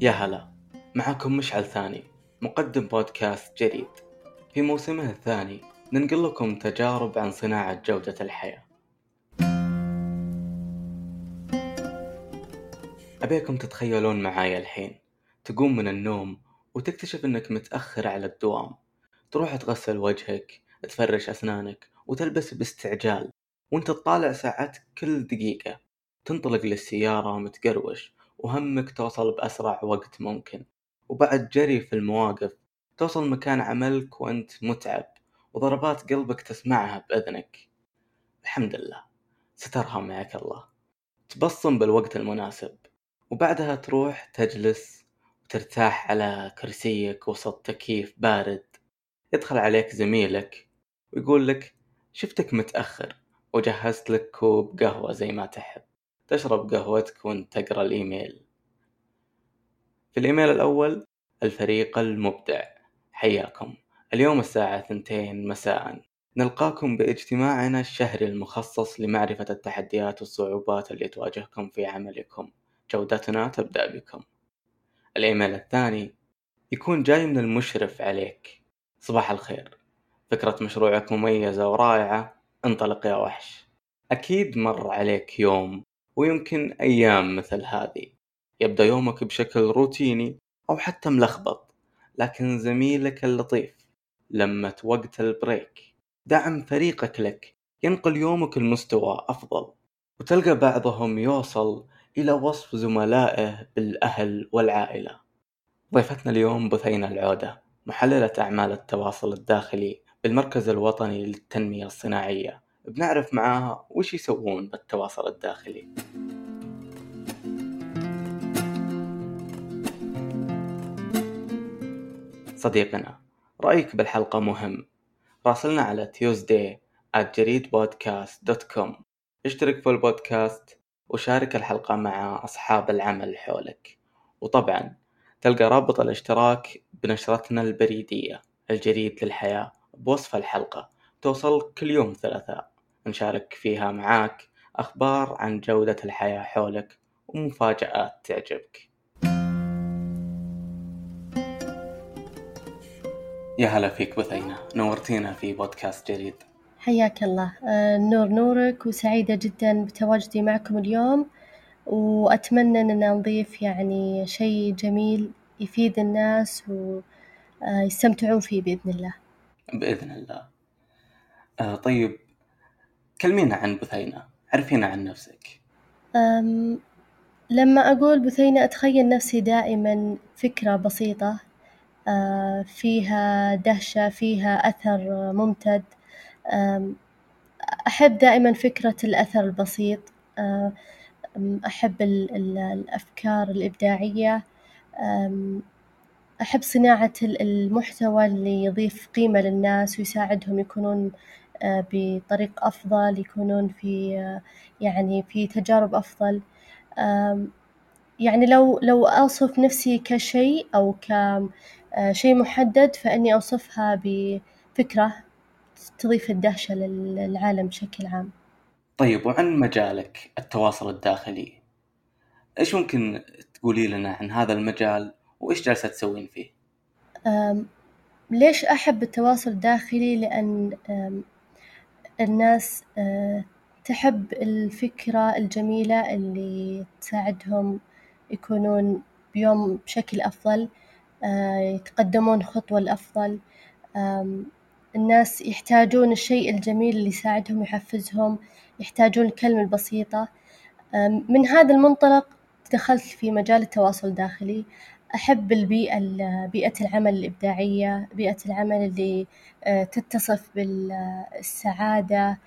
يا هلا معكم مشعل ثاني مقدم بودكاست جديد. في موسمه الثاني ننقل لكم تجارب عن صناعة جودة الحياة. أبيكم تتخيلون معاي الحين؟ تقوم من النوم وتكتشف إنك متأخر على الدوام. تروح تغسل وجهك تفرش أسنانك وتلبس باستعجال وأنت تطالع ساعتك كل دقيقة. تنطلق للسيارة متقروش وهمك توصل بأسرع وقت ممكن. وبعد جري في المواقف توصل مكان عملك وأنت متعب وضربات قلبك تسمعها بأذنك. الحمد لله سترها معك الله. تبصم بالوقت المناسب وبعدها تروح تجلس وترتاح على كرسيك وسط تكييف بارد. يدخل عليك زميلك ويقول لك شفتك متأخر وجهزت لك كوب قهوة زي ما تحب. تشرب قهوتك وانت تقرأ الإيميل. في الإيميل الأول الفريق المبدع. حياكم. اليوم الساعة ثنتين مساء. نلقاكم باجتماعنا الشهري المخصص لمعرفة التحديات والصعوبات اللي تواجهكم في عملكم. جودتنا تبدأ بكم. الإيميل الثاني يكون جاي من المشرف عليك. صباح الخير. فكرة مشروعك مميزة ورائعة. انطلق يا وحش. أكيد مر عليك يوم ويمكن أيام مثل هذه. يبدأ يومك بشكل روتيني أو حتى ملخبط لكن زميلك اللطيف لما وقت البريك دعم فريقك لك ينقل يومك لمستوى أفضل وتلقى بعضهم يوصل إلى وصف زملائه بالأهل والعائلة. ضيفتنا اليوم بثينة العودة محللة أعمال التواصل الداخلي بالمركز الوطني للتنمية الصناعية. بنعرف معاها وش يسوون بالتواصل الداخلي. صديقنا رأيك بالحلقة مهم. راسلنا على tuesday at جريدبودكاست.com اشترك في البودكاست وشارك الحلقة مع أصحاب العمل حولك. وطبعا تلقى رابط الاشتراك بنشرتنا البريدية الجريد للحياة بوصف الحلقة. توصل كل يوم ثلاثاء. نشارك فيها معاك أخبار عن جودة الحياة حولك ومفاجآت تعجبك. يا هلا فيك بثينة نورتينا في بودكاست جديد. حياك الله. آه، نور نورك وسعيدة جدا بتواجدي معكم اليوم وأتمنى أننا نضيف يعني شيء جميل يفيد الناس ويستمتعون فيه بإذن الله. بإذن الله. آه طيب كلمينا عن بثينة عرفينا عن نفسك. أم لما أقول بثينة أتخيل نفسي دائما فكرة بسيطة فيها دهشة فيها أثر ممتد. أحب دائما فكرة الأثر البسيط. أحب ال ال الأفكار الإبداعية. أحب صناعة المحتوى اللي يضيف قيمة للناس ويساعدهم يكونون آه، بطريق أفضل يكونون في آه، يعني في تجارب أفضل يعني لو لو أوصف نفسي كشيء أو كشيء آه، محدد فإني أوصفها بفكرة تضيف الدهشة للعالم بشكل عام. طيب وعن مجالك التواصل الداخلي إيش ممكن تقولي لنا عن هذا المجال وإيش جالسة تسوين فيه؟ ليش أحب التواصل الداخلي؟ لأن الناس آه، تحب الفكرة الجميلة اللي تساعدهم يكونون بيوم بشكل أفضل آه، يتقدمون خطوة لأفضل الناس يحتاجون الشيء الجميل اللي يساعدهم يحفزهم يحتاجون الكلمة البسيطة. من هذا المنطلق دخلت في مجال التواصل الداخلي. أحب البيئة بيئة العمل الإبداعية بيئة العمل اللي آه، تتصف بالسعادة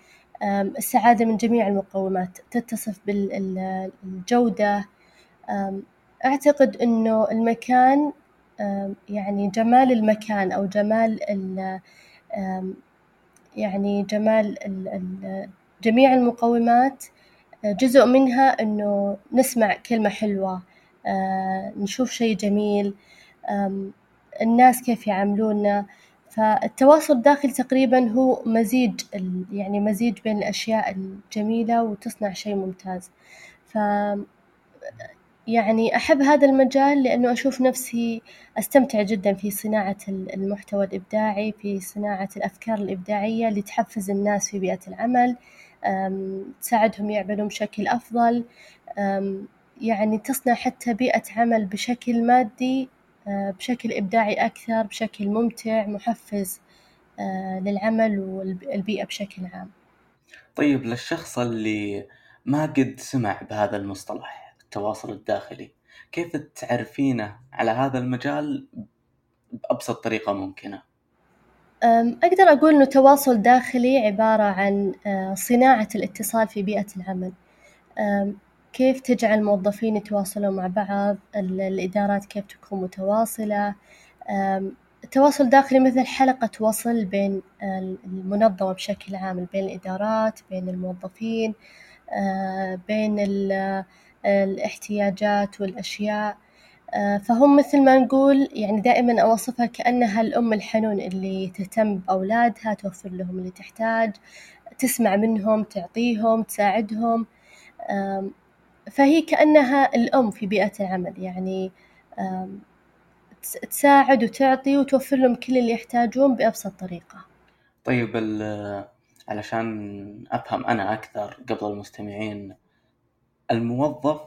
السعادة من جميع المقومات تتصف بالجودة أعتقد إنه المكان يعني جمال المكان أو جمال يعني جمال جميع المقومات جزء منها إنه نسمع كلمة حلوة. آه، نشوف شي جميل. الناس كيف يعاملونا. فالتواصل الداخلي تقريبا هو مزيج يعني مزيج بين الأشياء الجميلة وتصنع شي ممتاز. ف يعني أحب هذا المجال لأنه أشوف نفسي أستمتع جدا في صناعة المحتوى الإبداعي في صناعة الأفكار الإبداعية اللي تحفز الناس في بيئة العمل. تساعدهم يعملون بشكل أفضل. يعني تصنع حتى بيئة عمل بشكل مادي بشكل إبداعي أكثر بشكل ممتع محفز للعمل والبيئة بشكل عام. طيب للشخص اللي ما قد سمع بهذا المصطلح التواصل الداخلي، كيف تعرفينه على هذا المجال بأبسط طريقة ممكنة؟ أقدر أقول إنه تواصل داخلي عبارة عن صناعة الاتصال في بيئة العمل، كيف تجعل الموظفين يتواصلون مع بعض؟ الإدارات كيف تكون متواصلة؟ التواصل الداخلي مثل حلقة وصل بين المنظمة بشكل عام بين الإدارات بين الموظفين بين الاحتياجات والأشياء فهم مثل ما نقول يعني دائما أوصفها كأنها الأم الحنون اللي تهتم بأولادها توفر لهم اللي تحتاج تسمع منهم تعطيهم تساعدهم فهي كأنها الأم في بيئة العمل يعني تساعد وتعطي وتوفر لهم كل اللي يحتاجون بأبسط طريقة. طيب علشان أفهم أنا أكثر قبل المستمعين الموظف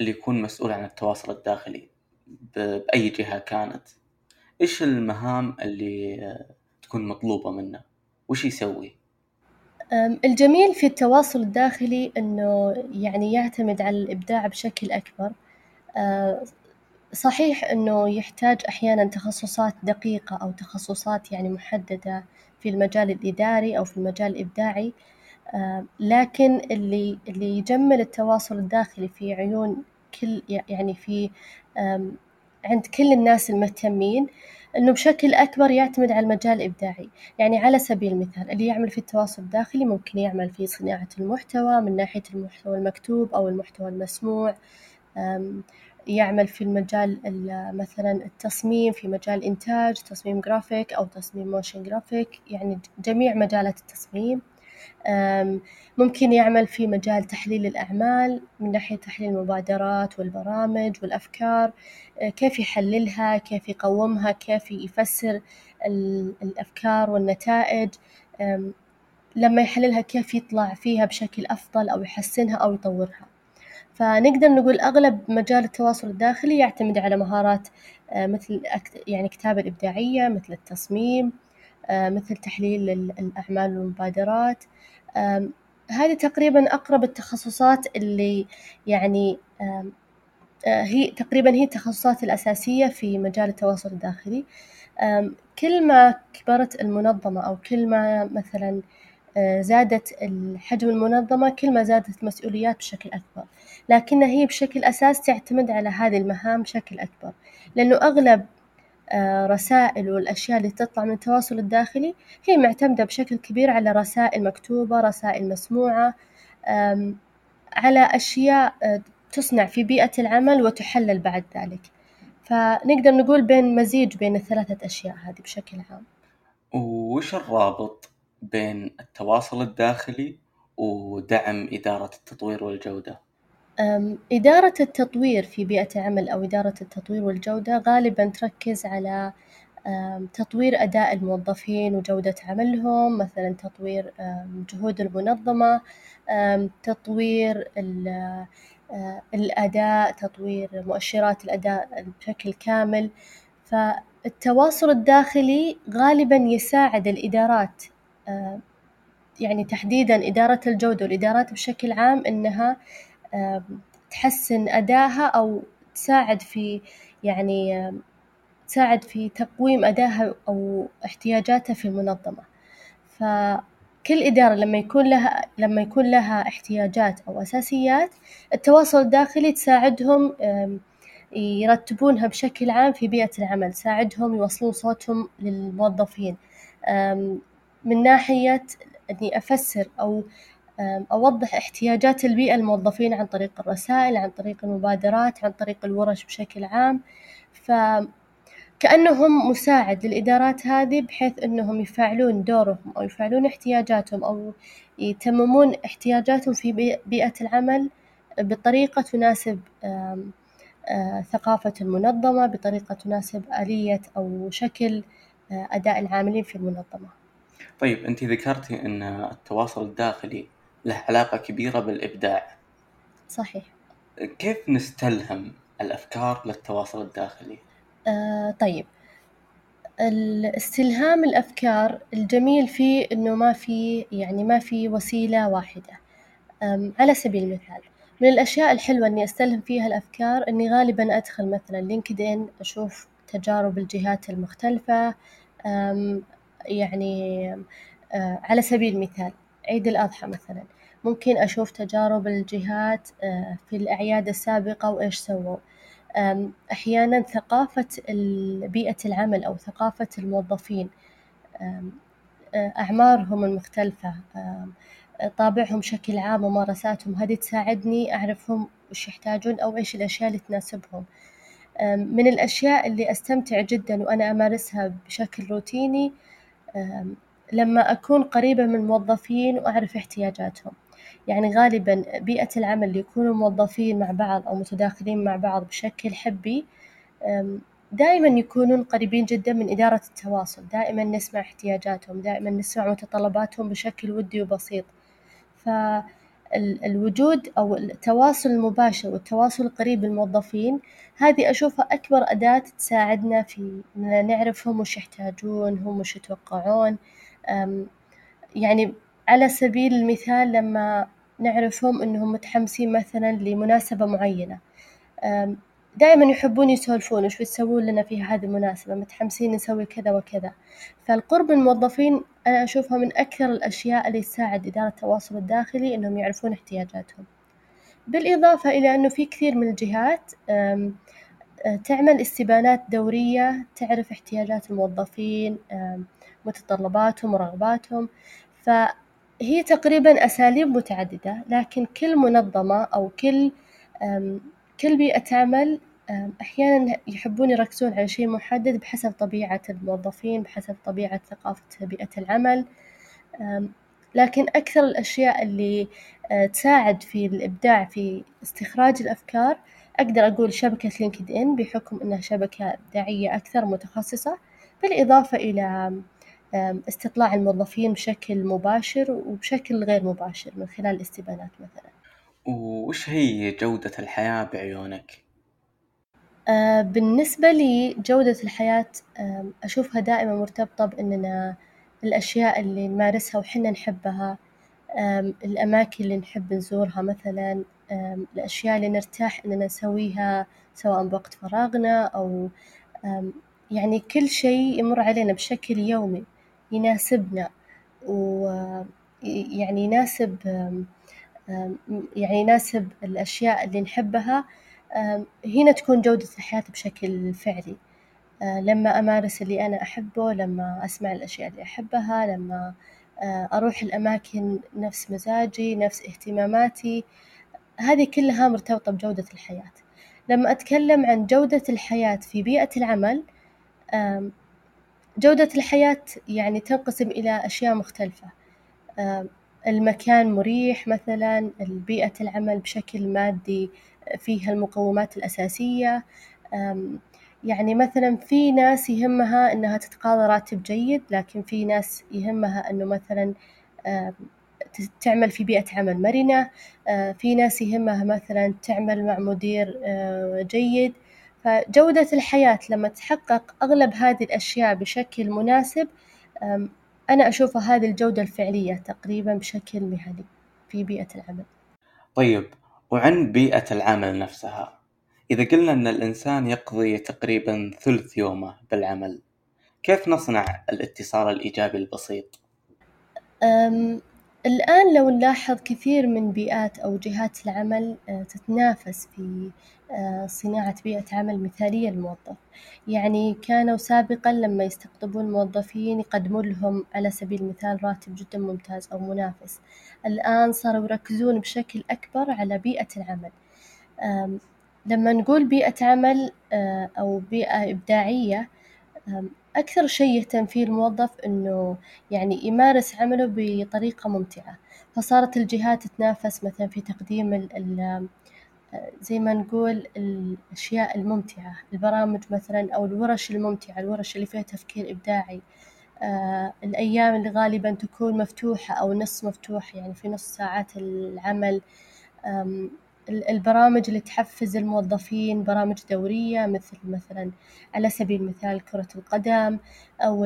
اللي يكون مسؤول عن التواصل الداخلي بأي جهة كانت إيش المهام اللي تكون مطلوبة منه؟ وش يسوي؟ الجميل في التواصل الداخلي إنه يعني يعتمد على الإبداع بشكل أكبر. صحيح إنه يحتاج أحيانًا تخصصات دقيقة أو تخصصات يعني محددة في المجال الإداري أو في المجال الإبداعي، لكن اللي اللي يجمل التواصل الداخلي في عيون كل يعني في عند كل الناس المهتمين إنه بشكل أكبر يعتمد على المجال الإبداعي، يعني على سبيل المثال اللي يعمل في التواصل الداخلي ممكن يعمل في صناعة المحتوى من ناحية المحتوى المكتوب أو المحتوى المسموع. يعمل في المجال مثلا التصميم في مجال إنتاج تصميم جرافيك أو تصميم motion graphic يعني جميع مجالات التصميم. ممكن يعمل في مجال تحليل الأعمال من ناحية تحليل المبادرات والبرامج والأفكار. كيف يحللها كيف يقومها كيف يفسر الأفكار والنتائج. لما يحللها كيف يطلع فيها بشكل أفضل أو يحسنها أو يطورها. فنقدر نقول أغلب مجال التواصل الداخلي يعتمد على مهارات مثل يعني الكتابة الإبداعية مثل التصميم. مثل تحليل الأعمال والمبادرات. هذه تقريبا أقرب التخصصات اللي يعني هي تقريبا هي التخصصات الأساسية في مجال التواصل الداخلي. كل ما كبرت المنظمة أو كل ما مثلا زادت حجم المنظمة كل ما زادت المسؤوليات بشكل أكبر، لكنها هي بشكل أساس تعتمد على هذه المهام بشكل أكبر، لأنه أغلب رسائل والأشياء اللي تطلع من التواصل الداخلي هي معتمدة بشكل كبير على رسائل مكتوبة رسائل مسموعة على أشياء تصنع في بيئة العمل وتحلل بعد ذلك، فنقدر نقول بين مزيج بين الثلاثة أشياء هذه بشكل عام. وش الرابط بين التواصل الداخلي ودعم إدارة التطوير والجودة؟ إدارة التطوير في بيئة العمل أو إدارة التطوير والجودة غالبًا تركز على تطوير أداء الموظفين وجودة عملهم، مثلًا تطوير جهود المنظمة، تطوير الأداء، تطوير مؤشرات الأداء بشكل كامل، فالتواصل الداخلي غالبًا يساعد الإدارات يعني تحديدًا إدارة الجودة والإدارات بشكل عام إنها تحسن أداءها أو تساعد في يعني تساعد في تقويم أدائها أو احتياجاتها في المنظمة، فكل إدارة لما يكون لها لما يكون لها احتياجات أو أساسيات التواصل الداخلي تساعدهم يرتبونها بشكل عام في بيئة العمل، تساعدهم يوصلون صوتهم للموظفين. من ناحية إني أفسر أو أوضح احتياجات البيئة للموظفين عن طريق الرسائل عن طريق المبادرات عن طريق الورش بشكل عام، فكأنهم مساعد للإدارات هذه بحيث إنهم يفعلون دورهم أو يفعلون احتياجاتهم أو يتممون احتياجاتهم في بيئة العمل بطريقة تناسب ثقافة المنظمة بطريقة تناسب آلية أو شكل أداء العاملين في المنظمة. طيب أنتِ ذكرتِ إن التواصل الداخلي له علاقة كبيرة بالإبداع. صحيح. كيف نستلهم الأفكار للتواصل الداخلي؟ آه طيب الاستلهام الأفكار الجميل فيه إنه ما في يعني ما في وسيلة واحدة على سبيل المثال من الأشياء الحلوة إني أستلهم فيها الأفكار إني غالبًا أدخل مثلًا لينكدإن أشوف تجارب الجهات المختلفة يعني آه، على سبيل المثال عيد الأضحى مثلًا. ممكن أشوف تجارب الجهات آه، في الأعياد السابقة وإيش سووا. أحيانًا ثقافة بيئة العمل أو ثقافة الموظفين أعمارهم المختلفة طابعهم بشكل عام ممارساتهم. هذه تساعدني أعرف هم وش يحتاجون أو إيش الأشياء اللي تناسبهم، من الأشياء اللي أستمتع جدًا وأنا أمارسها بشكل روتيني لما أكون قريبة من الموظفين وأعرف احتياجاتهم. يعني غالبًا بيئة العمل اللي يكونوا موظفين مع بعض أو متداخلين مع بعض بشكل حبي دائمًا يكونون قريبين جدًا من إدارة التواصل، دائمًا نسمع احتياجاتهم، دائمًا نسمع متطلباتهم بشكل ودي وبسيط، فالوجود أو التواصل المباشر والتواصل القريب بالموظفين هذي أشوفها أكبر أداة تساعدنا في إننا نعرف هم وش يحتاجون هم وش يتوقعون. يعني على سبيل المثال لما نعرفهم إنهم متحمسين مثلًا لمناسبة معينة دائمًا يحبون يسولفون وش بتسوون لنا في هذه المناسبة متحمسين نسوي كذا وكذا، فالقرب من الموظفين أنا أشوفها من أكثر الأشياء اللي تساعد إدارة التواصل الداخلي إنهم يعرفون احتياجاتهم، بالإضافة إلى إنه في كثير من الجهات تعمل استبانات دورية تعرف احتياجات الموظفين متطلباتهم ورغباتهم ف هي تقريبًا أساليب متعددة، لكن كل منظمة أو كل كل بيئة عمل أحيانًا يحبون يركزون على شيء محدد بحسب طبيعة الموظفين، بحسب طبيعة ثقافة بيئة العمل، لكن أكثر الأشياء اللي تساعد في الإبداع في استخراج الأفكار أقدر أقول شبكة لينكد إن بحكم إنها شبكة إبداعية أكثر متخصصة، بالإضافة إلى استطلاع الموظفين بشكل مباشر وبشكل غير مباشر من خلال الاستبيانات مثلًا. وش هي جودة الحياة بعيونك؟ آه، بالنسبة لي جودة الحياة أشوفها دائمًا مرتبطة بإننا الأشياء اللي نمارسها وحنا نحبها الأماكن اللي نحب نزورها مثلًا الأشياء اللي نرتاح إننا نسويها سواء بوقت فراغنا أو يعني كل شي يمر علينا بشكل يومي. يناسبنا. ويعني يناسب يعني يناسب الأشياء اللي نحبها هنا تكون جودة الحياة بشكل فعلي. لما أمارس اللي أنا أحبه لما أسمع الأشياء اللي أحبها لما أروح الأماكن نفس مزاجي نفس اهتماماتي هذي كلها مرتبطة بجودة الحياة، لما أتكلم عن جودة الحياة في بيئة العمل جودة الحياة يعني تنقسم إلى أشياء مختلفة، المكان مريح مثلًا، بيئة العمل بشكل مادي فيها المقومات الأساسية، يعني مثلًا في ناس يهمها إنها تتقاضى راتب جيد، لكن في ناس يهمها إنه مثلًا تعمل في بيئة عمل مرنة، في ناس يهمها مثلًا تعمل مع مدير جيد. فجودة الحياة لما تحقق أغلب هذه الأشياء بشكل مناسب أنا أشوفها هذه الجودة الفعلية تقريبًا بشكل مهني في بيئة العمل. طيب وعن بيئة العمل نفسها، إذا قلنا إن الإنسان يقضي تقريبًا ثلث يومه بالعمل، كيف نصنع الاتصال الإيجابي البسيط؟ الآن لو نلاحظ كثير من بيئات أو جهات العمل تتنافس في صناعة بيئة عمل مثالية للموظف، يعني كانوا سابقًا لما يستقطبون موظفين يقدمون لهم على سبيل المثال راتب جدًا ممتاز أو منافس، الآن صاروا يركزون بشكل أكبر على بيئة العمل، لما نقول بيئة عمل أو بيئة إبداعية أكثر شي يهتم فيه الموظف إنه يعني يمارس عمله بطريقة ممتعة، فصارت الجهات تتنافس مثلا في تقديم ال زي ما نقول الأشياء الممتعة، البرامج مثلا أو الورش الممتعة، الورش اللي فيها تفكير إبداعي، الأيام اللي غالبا تكون مفتوحة أو نص مفتوح يعني في نص ساعات العمل، البرامج اللي تحفز الموظفين برامج دورية مثل مثلا على سبيل المثال كرة القدم أو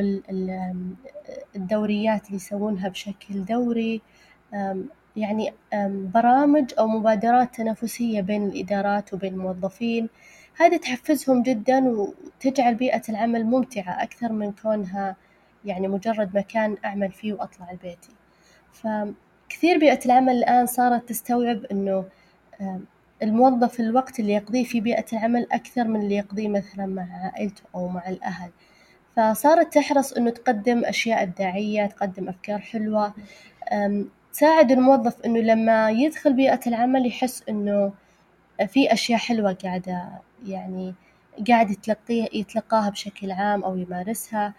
الدوريات اللي يسوونها بشكل دوري، يعني برامج أو مبادرات تنافسية بين الإدارات وبين الموظفين، هذي تحفزهم جدًا وتجعل بيئة العمل ممتعة أكثر من كونها يعني مجرد مكان أعمل فيه وأطلع لبيتي، فكثير بيئة العمل الآن صارت تستوعب إنه الموظف الوقت اللي يقضيه في بيئة العمل أكثر من اللي يقضيه مثلا مع عائلته أو مع الأهل، فصارت تحرص إنه تقدم أشياء إبداعية تقدم أفكار حلوة، تساعد الموظف إنه لما يدخل بيئة العمل يحس إنه في أشياء حلوة قاعدة يعني قاعد يتلقيه يتلقاها بشكل عام أو يمارسها،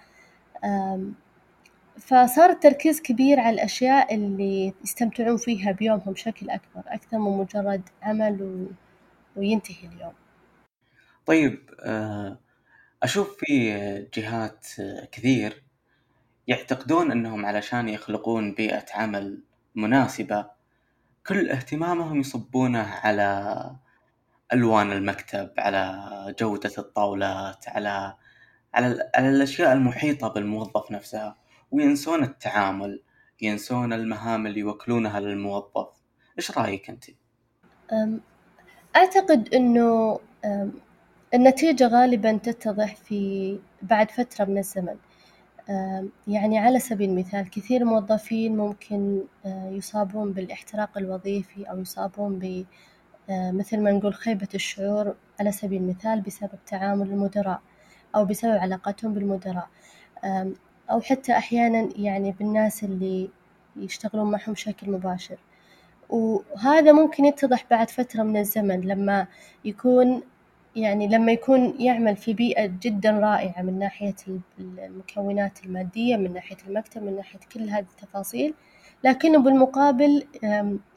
فصار التركيز كبير على الأشياء اللي يستمتعون فيها بيومهم بشكل أكبر أكثر من مجرد عمل و... وينتهي اليوم. طيب أشوف في جهات كثير يعتقدون أنهم علشان يخلقون بيئة عمل مناسبة كل اهتمامهم يصبونه على ألوان المكتب على جودة الطاولات على على, على الأشياء المحيطة بالموظف نفسها وينسون التعامل ينسون المهام اللي يوكلونها للموظف. إيش رأيك أنت؟ أعتقد إنه النتيجة غالبا تتضح في بعد فترة من الزمن، يعني على سبيل المثال كثير موظفين ممكن يصابون بالاحتراق الوظيفي أو يصابون ب مثل ما نقول خيبة الشعور على سبيل المثال بسبب تعامل المدراء أو بسبب علاقتهم بالمدراء، أو حتى أحيانًا يعني بالناس اللي يشتغلون معهم بشكل مباشر، وهذا ممكن يتضح بعد فترة من الزمن لما يكون يعني لما يكون يعمل في بيئة جدًا رائعة من ناحية المكونات المادية من ناحية المكتب من ناحية كل هذه التفاصيل، لكنه بالمقابل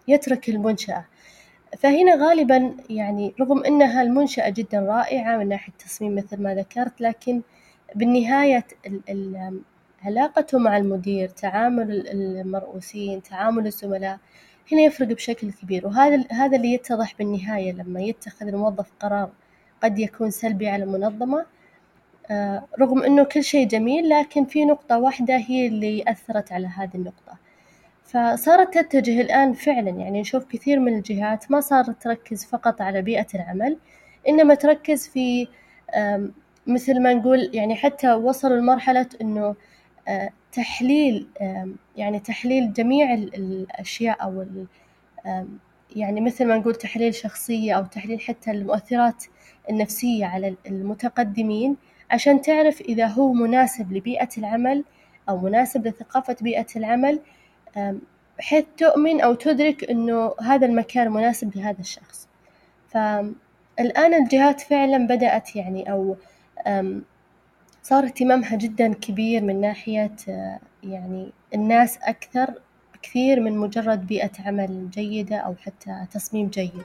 يترك المنشأة، فهنا غالبًا يعني رغم إنها المنشأة جدًا رائعة من ناحية التصميم مثل ما ذكرت، لكن بالنهاية ال علاقته مع المدير، تعامل المرؤوسين، تعامل الزملاء، هنا يفرق بشكل كبير، وهذا هذا اللي يتضح بالنهاية لما يتخذ الموظف قرار قد يكون سلبي على المنظمة، رغم إنه كل شي جميل لكن في نقطة واحدة هي اللي أثرت على هذي النقطة، فصارت تتجه الآن فعلًا يعني نشوف كثير من الجهات ما صارت تركز فقط على بيئة العمل، إنما تركز في مثل ما نقول يعني حتى وصلوا لمرحلة إنه تحليل يعني تحليل جميع الأشياء أو يعني مثل ما نقول تحليل شخصية أو تحليل حتى المؤثرات النفسية على المتقدمين عشان تعرف إذا هو مناسب لبيئة العمل أو مناسب لثقافة بيئة العمل بحيث تؤمن أو تدرك إنه هذا المكان مناسب لهذا الشخص، فالآن الجهات فعلًا بدأت يعني أو صار اهتمامها جدًا كبير من ناحية يعني الناس أكثر بكثير من مجرد بيئة عمل جيدة أو حتى تصميم جيد.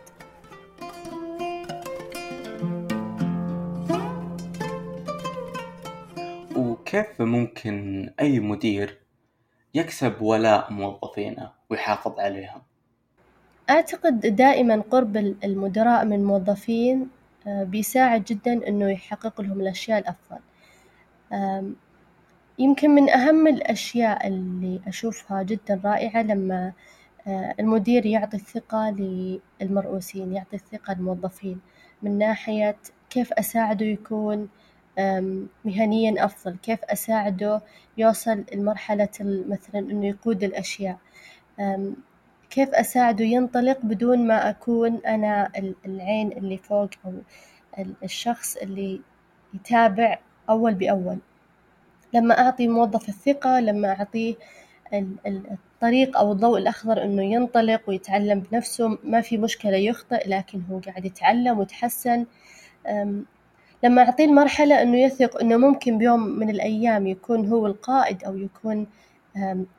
وكيف ممكن أي مدير يكسب ولاء موظفينه ويحافظ عليهم؟ أعتقد دائمًا قرب المدراء من الموظفين بيساعد جدًا إنه يحقق لهم الأشياء الأفضل. يمكن من أهم الأشياء اللي أشوفها جدًا رائعة لما المدير يعطي الثقة للمرؤوسين يعطي الثقة للموظفين من ناحية كيف أساعده يكون مهنيًا أفضل، كيف أساعده يوصل لمرحلة مثلًا إنه يقود الأشياء، كيف أساعده ينطلق بدون ما أكون أنا العين اللي فوق أو الشخص اللي يتابع أول بأول، لما أعطي موظف الثقة لما أعطيه الطريق أو الضوء الأخضر إنه ينطلق ويتعلم بنفسه ما في مشكلة يخطئ لكن هو قاعد يتعلم ويتحسن، لما أعطيه المرحلة إنه يثق إنه ممكن بيوم من الأيام يكون هو القائد أو يكون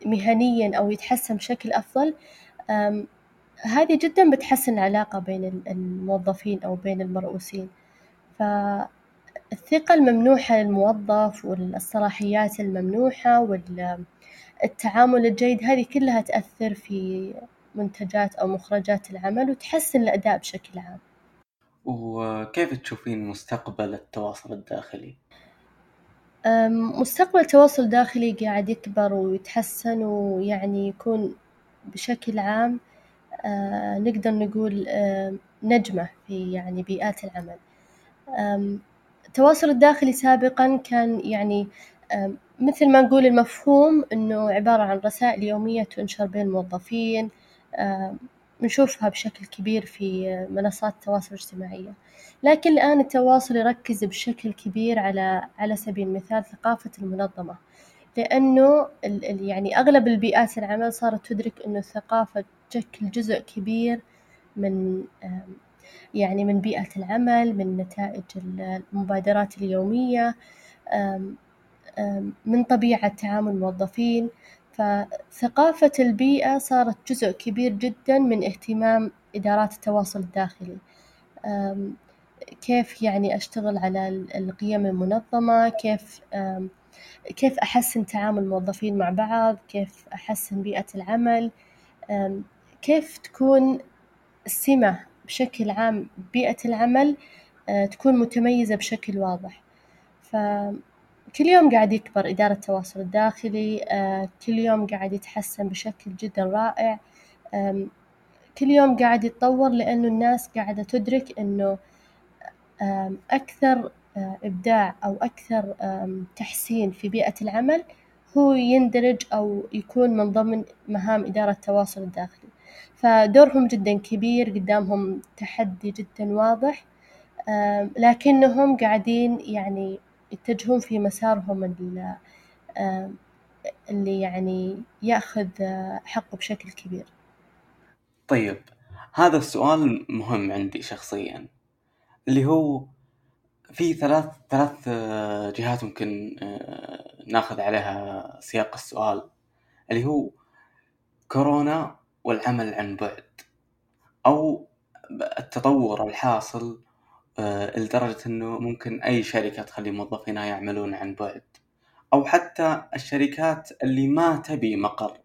مهنيًا أو يتحسن بشكل أفضل هذه جدًا بتحسن العلاقة بين الموظفين أو بين المرؤوسين، فالثقة الممنوحة للموظف والصلاحيات الممنوحة والتعامل الجيد هذه كلها تأثر في منتجات أو مخرجات العمل وتحسن الأداء بشكل عام. وكيف تشوفين مستقبل التواصل الداخلي؟ مستقبل التواصل الداخلي قاعد يكبر ويتحسن ويعني يكون بشكل عام نقدر نقول نجمة في يعني بيئات العمل، التواصل الداخلي سابقًا كان يعني مثل ما نقول المفهوم إنه عبارة عن رسائل يومية تنشر بين الموظفين نشوفها بشكل كبير في منصات التواصل الاجتماعية، لكن الآن التواصل يركز بشكل كبير على على سبيل المثال ثقافة المنظمة، لأنه ال يعني أغلب البيئات العمل صارت تدرك إنه الثقافة تشكل جزء كبير من يعني من بيئة العمل من نتائج المبادرات اليومية من طبيعة تعامل الموظفين، فثقافة البيئة صارت جزء كبير جدًا من اهتمام إدارات التواصل الداخلي، كيف يعني أشتغل على القيم المنظمة؟ كيف كيف أحسن تعامل الموظفين مع بعض، كيف أحسن بيئة العمل، كيف تكون السمة بشكل عام بيئة العمل تكون متميزة بشكل واضح، فكل يوم قاعد يكبر إدارة التواصل الداخلي كل يوم قاعد يتحسن بشكل جدًا رائع، كل يوم قاعد يتطور لأنه الناس قاعدة تدرك إنه أكثر إبداع أو أكثر تحسين في بيئة العمل هو يندرج أو يكون من ضمن مهام إدارة التواصل الداخلي، فدورهم جدًا كبير قدامهم تحدي جدًا واضح، لكنهم قاعدين يعني يتجهون في مسارهم ال اللي يعني يأخذ حقه بشكل كبير. طيب هذا السؤال مهم عندي شخصيًا، اللي هو في ثلاث ثلاث جهات ممكن ناخذ عليها سياق السؤال، اللي هو كورونا والعمل عن بُعد، أو التطور الحاصل لدرجة إنه ممكن أي شركة تخلي موظفينها يعملون عن بُعد، أو حتى الشركات اللي ما تبي مقر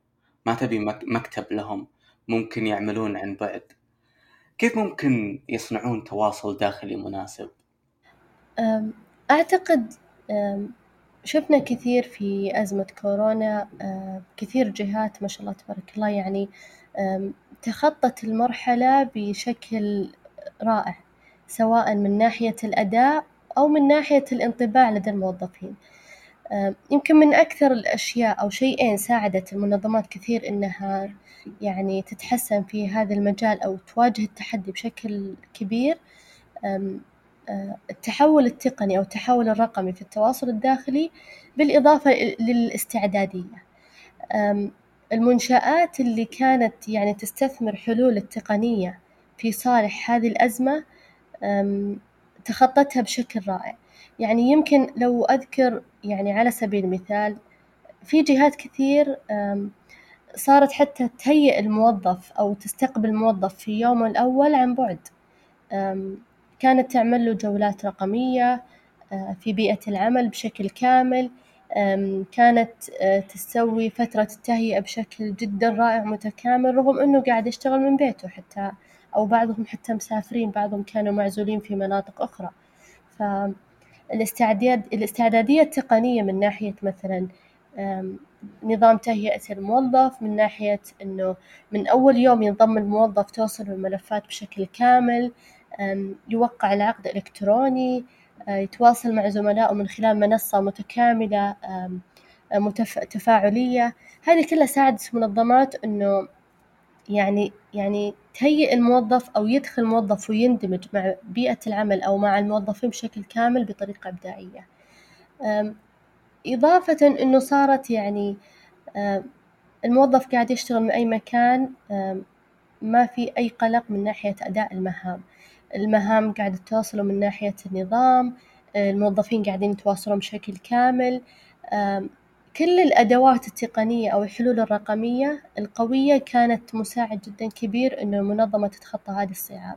ما تبي مكتب لهم ممكن يعملون عن بُعد، كيف ممكن يصنعون تواصل داخلي مناسب؟ أعتقد شفنا كثير في أزمة كورونا كثير جهات ما شاء الله تبارك الله يعني تخطت المرحلة بشكل رائع، سواء من ناحية الأداء أو من ناحية الانطباع لدى الموظفين، يمكن من أكثر الأشياء أو شيئين ساعدت المنظمات كثير إنها يعني تتحسن في هذا المجال أو تواجه التحدي بشكل كبير. التحول التقني أو التحول الرقمي في التواصل الداخلي، بالإضافة للاستعدادية، المنشآت اللي كانت يعني تستثمر حلول التقنية في صالح هذه الأزمة تخطتها بشكل رائع، يعني يمكن لو أذكر يعني على سبيل المثال في جهات كثير صارت حتى تهيئ الموظف أو تستقبل الموظف في يومه الأول عن بُعد، كانت تعمل له جولات رقمية في بيئة العمل بشكل كامل، كانت تسوي فترة التهيئة بشكل جدًا رائع متكامل رغم إنه قاعد يشتغل من بيته حتى أو بعضهم حتى مسافرين بعضهم كانوا معزولين في مناطق أخرى، فالاستعداد الاستعدادية التقنية من ناحية مثلًا نظام تهيئة الموظف من ناحية إنه من أول يوم ينضم الموظف توصله الملفات بشكل كامل، يوقع العقد إلكتروني، يتواصل مع زملائه من خلال منصة متكاملة تفاعلية، هذه كلها ساعدت المنظمات إنه يعني يعني تهيئ الموظف أو يدخل الموظف ويندمج مع بيئة العمل أو مع الموظفين بشكل كامل بطريقة إبداعية، إضافةً إنه صارت يعني الموظف قاعد يشتغل من أي مكان ما في أي قلق من ناحية أداء المهام، المهام قاعدة توصله من ناحية النظام الموظفين قاعدين يتواصلون بشكل كامل. كل الأدوات التقنية أو الحلول الرقمية القوية كانت مساعد جدا كبير إنه المنظمة تتخطى هذه الصعاب،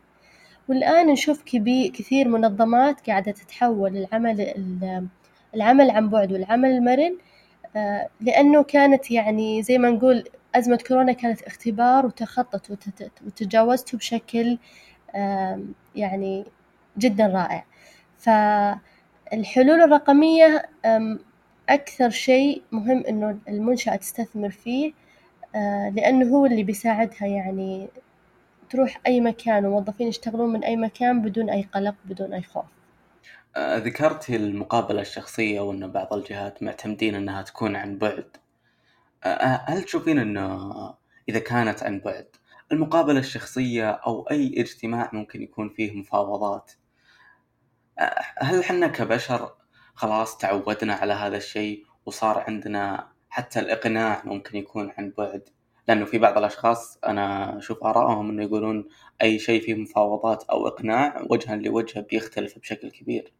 والآن نشوف كبي كثير منظمات قاعدة تتحول العمل العمل عن بعد والعمل المرن. لأنه كانت يعني زي ما نقول أزمة كورونا كانت اختبار وتخطت وتجاوزته بشكل يعني جدا رائع، فالحلول الرقمية أكثر شيء مهم إنه المنشأة تستثمر فيه لأنه هو اللي بيساعدها يعني تروح أي مكان وموظفين يشتغلون من أي مكان بدون أي قلق بدون أي خوف. ذكرتي المقابلة الشخصية وإن بعض الجهات معتمدين إنها تكون عن بعد. هل تشوفين إنه إذا كانت عن بعد المقابلة الشخصية أو أي اجتماع ممكن يكون فيه مفاوضات هل حنا كبشر خلاص تعودنا على هذا الشيء وصار عندنا حتى الإقناع ممكن يكون عن بعد لأنه في بعض الأشخاص أنا أشوف آرائهم إنه يقولون أي شيء فيه مفاوضات أو إقناع وجها لوجه بيختلف بشكل كبير.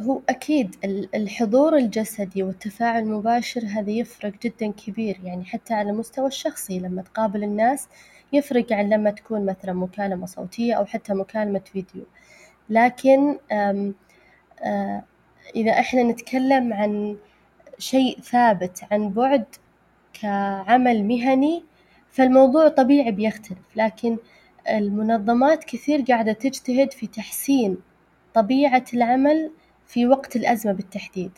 هو أكيد الحضور الجسدي والتفاعل المباشر هذا يفرق جدا كبير. يعني حتى على المستوى الشخصي لما تقابل الناس يفرق عن لما تكون مثلا مكالمة صوتية أو حتى مكالمة فيديو، لكن إذا إحنا نتكلم عن شيء ثابت عن بعد كعمل مهني فالموضوع طبيعي بيختلف، لكن المنظمات كثير قاعدة تجتهد في تحسين طبيعة العمل في وقت الأزمة بالتحديد،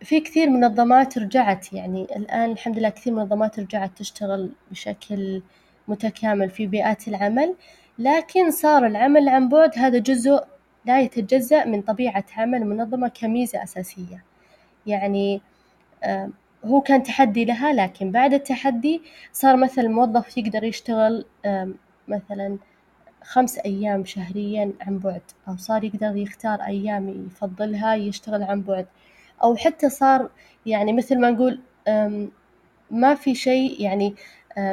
في كثير منظمات رجعت يعني الآن الحمد لله كثير منظمات رجعت تشتغل بشكل متكامل في بيئات العمل، لكن صار العمل عن بعد هذا جزء لا يتجزأ من طبيعة عمل المنظمة كميزة أساسية، يعني هو كان تحدي لها لكن بعد التحدي صار مثلا الموظف يقدر يشتغل مثلا خمس أيام شهريا عن بعد أو صار يقدر يختار أيام يفضلها يشتغل عن بعد، أو حتى صار يعني مثل ما نقول ما في شيء يعني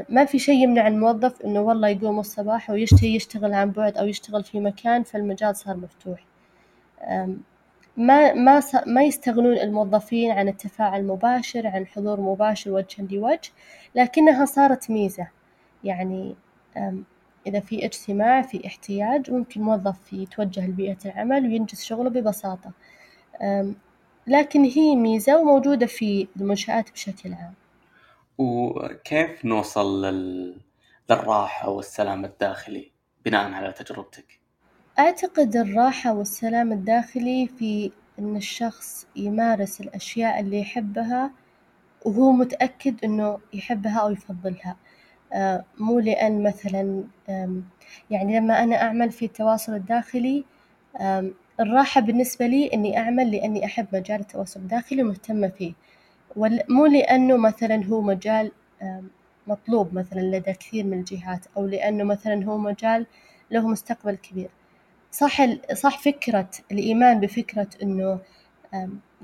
ما في شيء يمنع الموظف إنه والله يقوم الصباح ويشتهي يشتغل عن بعد أو يشتغل في مكان فالمجال صار مفتوح، ما ما ما يستغنون الموظفين عن التفاعل المباشر عن حضور مباشر وجهًا لوجه، لكنها صارت ميزة، يعني إذا في اجتماع في احتياج ممكن موظف يتوجه لبيئة العمل وينجز شغله ببساطة، لكن هي ميزة وموجودة في المنشآت بشكل عام. وكيف نوصل لل... للراحة والسلام الداخلي بناء على تجربتك؟ أعتقد الراحة والسلام الداخلي في إن الشخص يمارس الأشياء اللي يحبها وهو متأكد إنه يحبها أو يفضلها، مو لأن مثلا يعني لما أنا أعمل في التواصل الداخلي الراحة بالنسبة لي إني أعمل لأني أحب مجال التواصل الداخلي ومهتمة فيه، مو لأنه مثلا هو مجال مطلوب مثلا لدى كثير من الجهات أو لأنه مثلا هو مجال له مستقبل كبير، صح صح فكرة الإيمان بفكرة إنه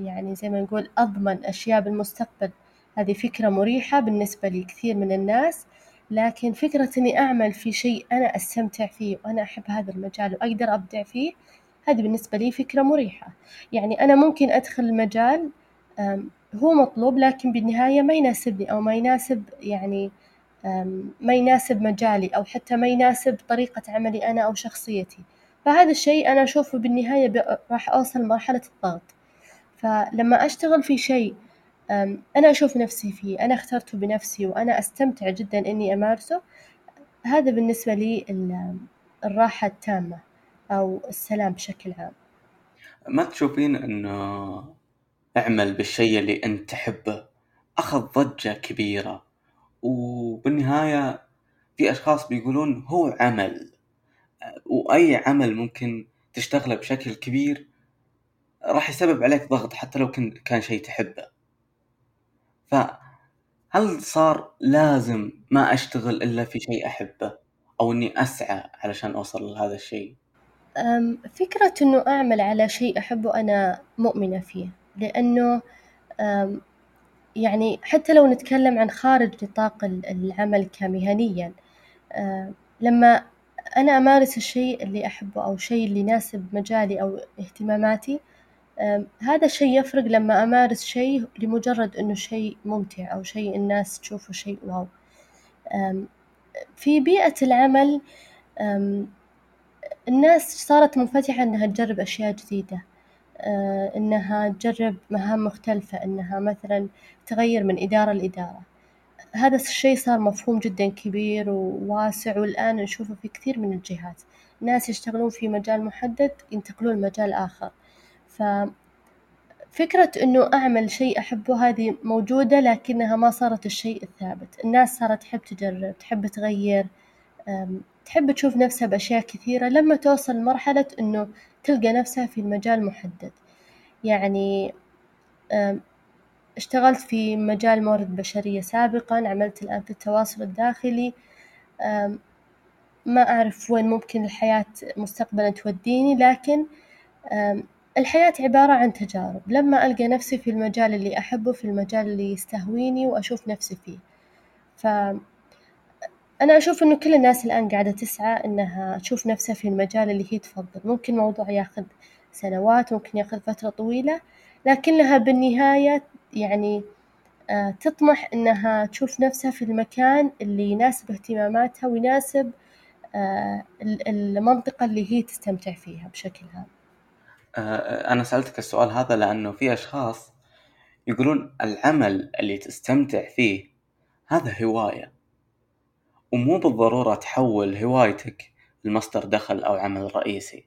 يعني زي ما نقول أضمن أشياء بالمستقبل. هذه فكرة مريحة بالنسبة لكثير من الناس، لكن فكرة إني أعمل في شيء أنا أستمتع فيه وأنا أحب هذا المجال وأقدر أبدع فيه هذي بالنسبة لي فكرة مريحة، يعني أنا ممكن أدخل المجال هو مطلوب لكن بالنهاية ما يناسبني أو ما يناسب يعني ما يناسب مجالي أو حتى ما يناسب طريقة عملي أنا أو شخصيتي، فهذا الشيء أنا أشوفه بالنهاية راح أوصل لمرحلة الضغط، فلما أشتغل في شيء أنا أشوف نفسي فيه أنا اخترته بنفسي وأنا أستمتع جدًا إني أمارسه. هذا بالنسبة لي الراحة التامة أو السلام بشكل عام. ما تشوفين إنه اعمل بالشيء اللي أنت تحبه أخذ ضجة كبيرة؟ وبالنهاية في أشخاص بيقولون هو عمل. وأي عمل ممكن تشتغله بشكل كبير راح يسبب عليك ضغط حتى لو كان شيء تحبه. فهل صار لازم ما أشتغل إلا في شيء أحبه أو إني أسعى علشان أوصل لهذا الشيء؟ فكرة إنه أعمل على شيء أحبه أنا مؤمنة فيه، لأنه يعني حتى لو نتكلم عن خارج نطاق العمل كمهنيًا لما أنا أمارس الشيء اللي أحبه أو شيء اللي يناسب مجالي أو اهتماماتي هذا الشيء يفرق لما أمارس شيء لمجرد إنه شيء ممتع أو شيء الناس تشوفه شيء واو، في بيئة العمل الناس صارت منفتحة إنها تجرب أشياء جديدة، إنها تجرب مهام مختلفة، إنها مثلًا تغير من إدارة لإدارة، هذا الشيء صار مفهوم جدًا كبير وواسع والآن نشوفه في كثير من الجهات، ناس يشتغلون في مجال محدد ينتقلون لمجال آخر، ف فكرة إنه أعمل شيء أحبه هذي موجودة لكنها ما صارت الشيء الثابت، الناس صارت تحب تجرب تحب تغير تحب تشوف نفسها بأشياء كثيرة. لما توصل لمرحلة إنه تلقى نفسها في مجال محدد، يعني اشتغلت في مجال موارد بشرية سابقًا عملت الآن في التواصل الداخلي، ما أعرف وين ممكن الحياة مستقبلًا توديني لكن الحياة عبارة عن تجارب، لما ألقى نفسي في المجال اللي أحبه في المجال اللي يستهويني وأشوف نفسي فيه، ف أنا أشوف إنه كل الناس الآن قاعدة تسعى إنها تشوف نفسها في المجال اللي هي تفضل، ممكن الموضوع ياخذ سنوات ممكن ياخذ فترة طويلة، لكنها بالنهاية يعني تطمح إنها تشوف نفسها في المكان اللي يناسب اهتماماتها ويناسب المنطقة اللي هي تستمتع فيها بشكل عام. أنا سألتك السؤال هذا لأنه في أشخاص يقولون العمل اللي تستمتع فيه هذا هواية، ومو بالضرورة تحول هوايتك لمصدر دخل أو عمل رئيسي،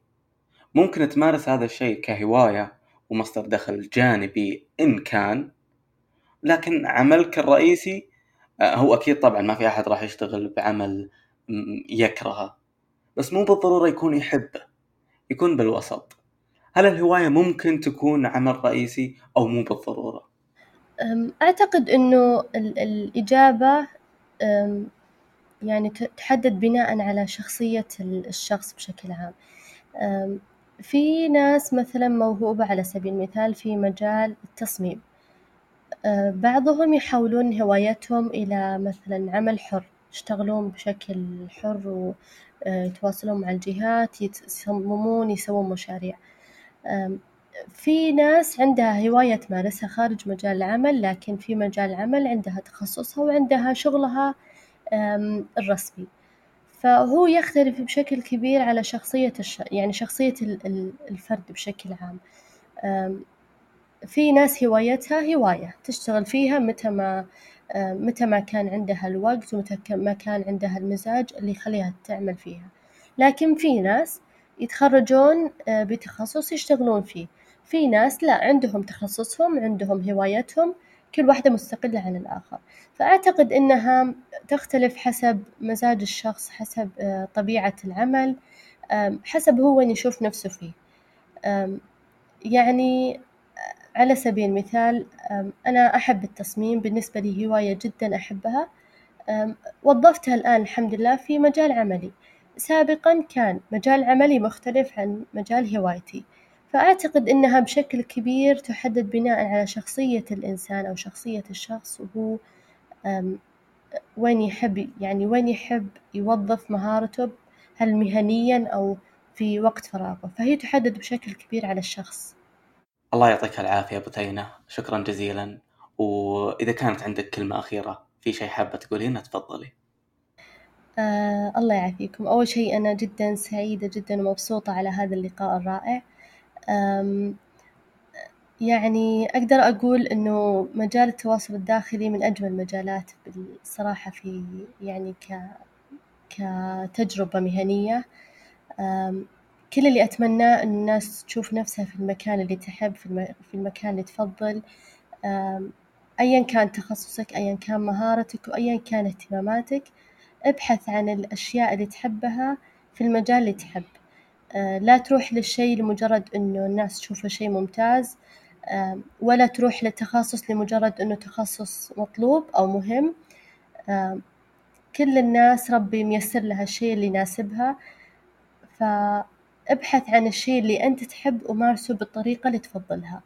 ممكن تمارس هذا الشيء كهواية ومصدر دخل جانبي إن كان، لكن عملك الرئيسي هو أكيد طبعًا ما في أحد راح يشتغل بعمل يكرهه، بس مو بالضرورة يكون يحبه، يكون بالوسط، هل الهواية ممكن تكون عمل رئيسي أو مو بالضرورة؟ أعتقد إنه ال- الإجابة يعني تحدد بناءً على شخصية الشخص بشكل عام، في ناس مثلًا موهوبة على سبيل المثال في مجال التصميم، بعضهم يحولون هوايتهم إلى مثلًا عمل حر، يشتغلون بشكل حر ويتواصلون مع الجهات يصممون يسوون مشاريع، في ناس عندها هواية تمارسها خارج مجال العمل لكن في مجال العمل عندها تخصصها وعندها شغلها الرسمي، فهو يختلف بشكل كبير على شخصية الش- يعني شخصية الفرد بشكل عام، في ناس هوايتها هواية تشتغل فيها متى ما متى ما كان عندها الوقت ومتى ما كان عندها المزاج اللي يخليها تعمل فيها، لكن في ناس يتخرجون بتخصص يشتغلون فيه، في ناس لا عندهم تخصصهم عندهم هوايتهم كل واحدة مستقلة عن الآخر، فأعتقد إنها تختلف حسب مزاج الشخص حسب طبيعة العمل حسب هو وين يشوف نفسه فيه، يعني على سبيل المثال أنا أحب التصميم بالنسبة لي هواية جدًا أحبها. وظفتها الآن الحمد لله في مجال عملي، سابقًا كان مجال عملي مختلف عن مجال هوايتي، فأعتقد إنها بشكل كبير تحدد بناءً على شخصية الإنسان أو شخصية الشخص وهو وين يحب يعني وين يحب يوظف مهارته هل مهنيًا أو في وقت فراغه، فهي تحدد بشكل كبير على الشخص. الله يعطيك العافية بثينة، شكرًا جزيلًا، وإذا كانت عندك كلمة أخيرة في شي حابة تقولينه تفضلي. آه الله يعافيكم، أول شي أنا جدًا سعيدة جدًا ومبسوطة على هذا اللقاء الرائع، يعني أقدر أقول إنه مجال التواصل الداخلي من أجمل المجالات بالصراحة في يعني ك كتجربة مهنية، كل اللي أتمناه إن الناس تشوف نفسها في المكان اللي تحب في الم- في المكان اللي تفضل، أيًا كان تخصصك أيًا كان مهارتك وأيًا كان اهتماماتك، ابحث عن الأشياء اللي تحبها في المجال اللي تحب، لا تروح للشي لمجرد إنه الناس تشوفه شي ممتاز، ولا تروح للتخصص لمجرد إنه تخصص مطلوب أو مهم، كل الناس ربي ميسر لها الشي اللي يناسبها، فابحث عن الشي اللي أنت تحب ومارسه بالطريقة اللي تفضلها،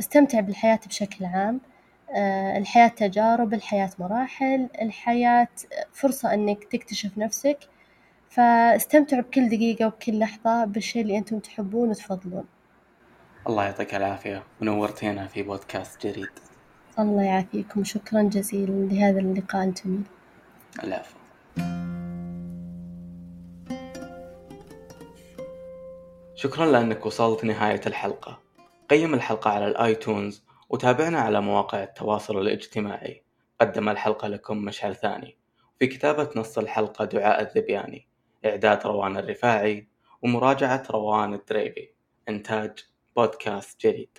استمتع بالحياة بشكل عام، الحياة تجارب الحياة مراحل الحياة فرصة إنك تكتشف نفسك، فاستمتعوا بكل دقيقة وبكل لحظة بالشي اللي أنتم تحبون وتفضلون. الله يعطيك العافية ونورتينا في بودكاست جريد الله يعافيكم شكرا جزيلا لهذا اللقاء الجميل العفو. شكرا لأنك وصلت نهاية الحلقة. قيم الحلقة على الآيتونز وتابعنا على مواقع التواصل الاجتماعي. قدم الحلقة لكم مشعل ثاني. في كتابة نص الحلقة دعاء الذبياني إعداد روان الرفاعي ومراجعة روان الدريبي. إنتاج بودكاست جديد.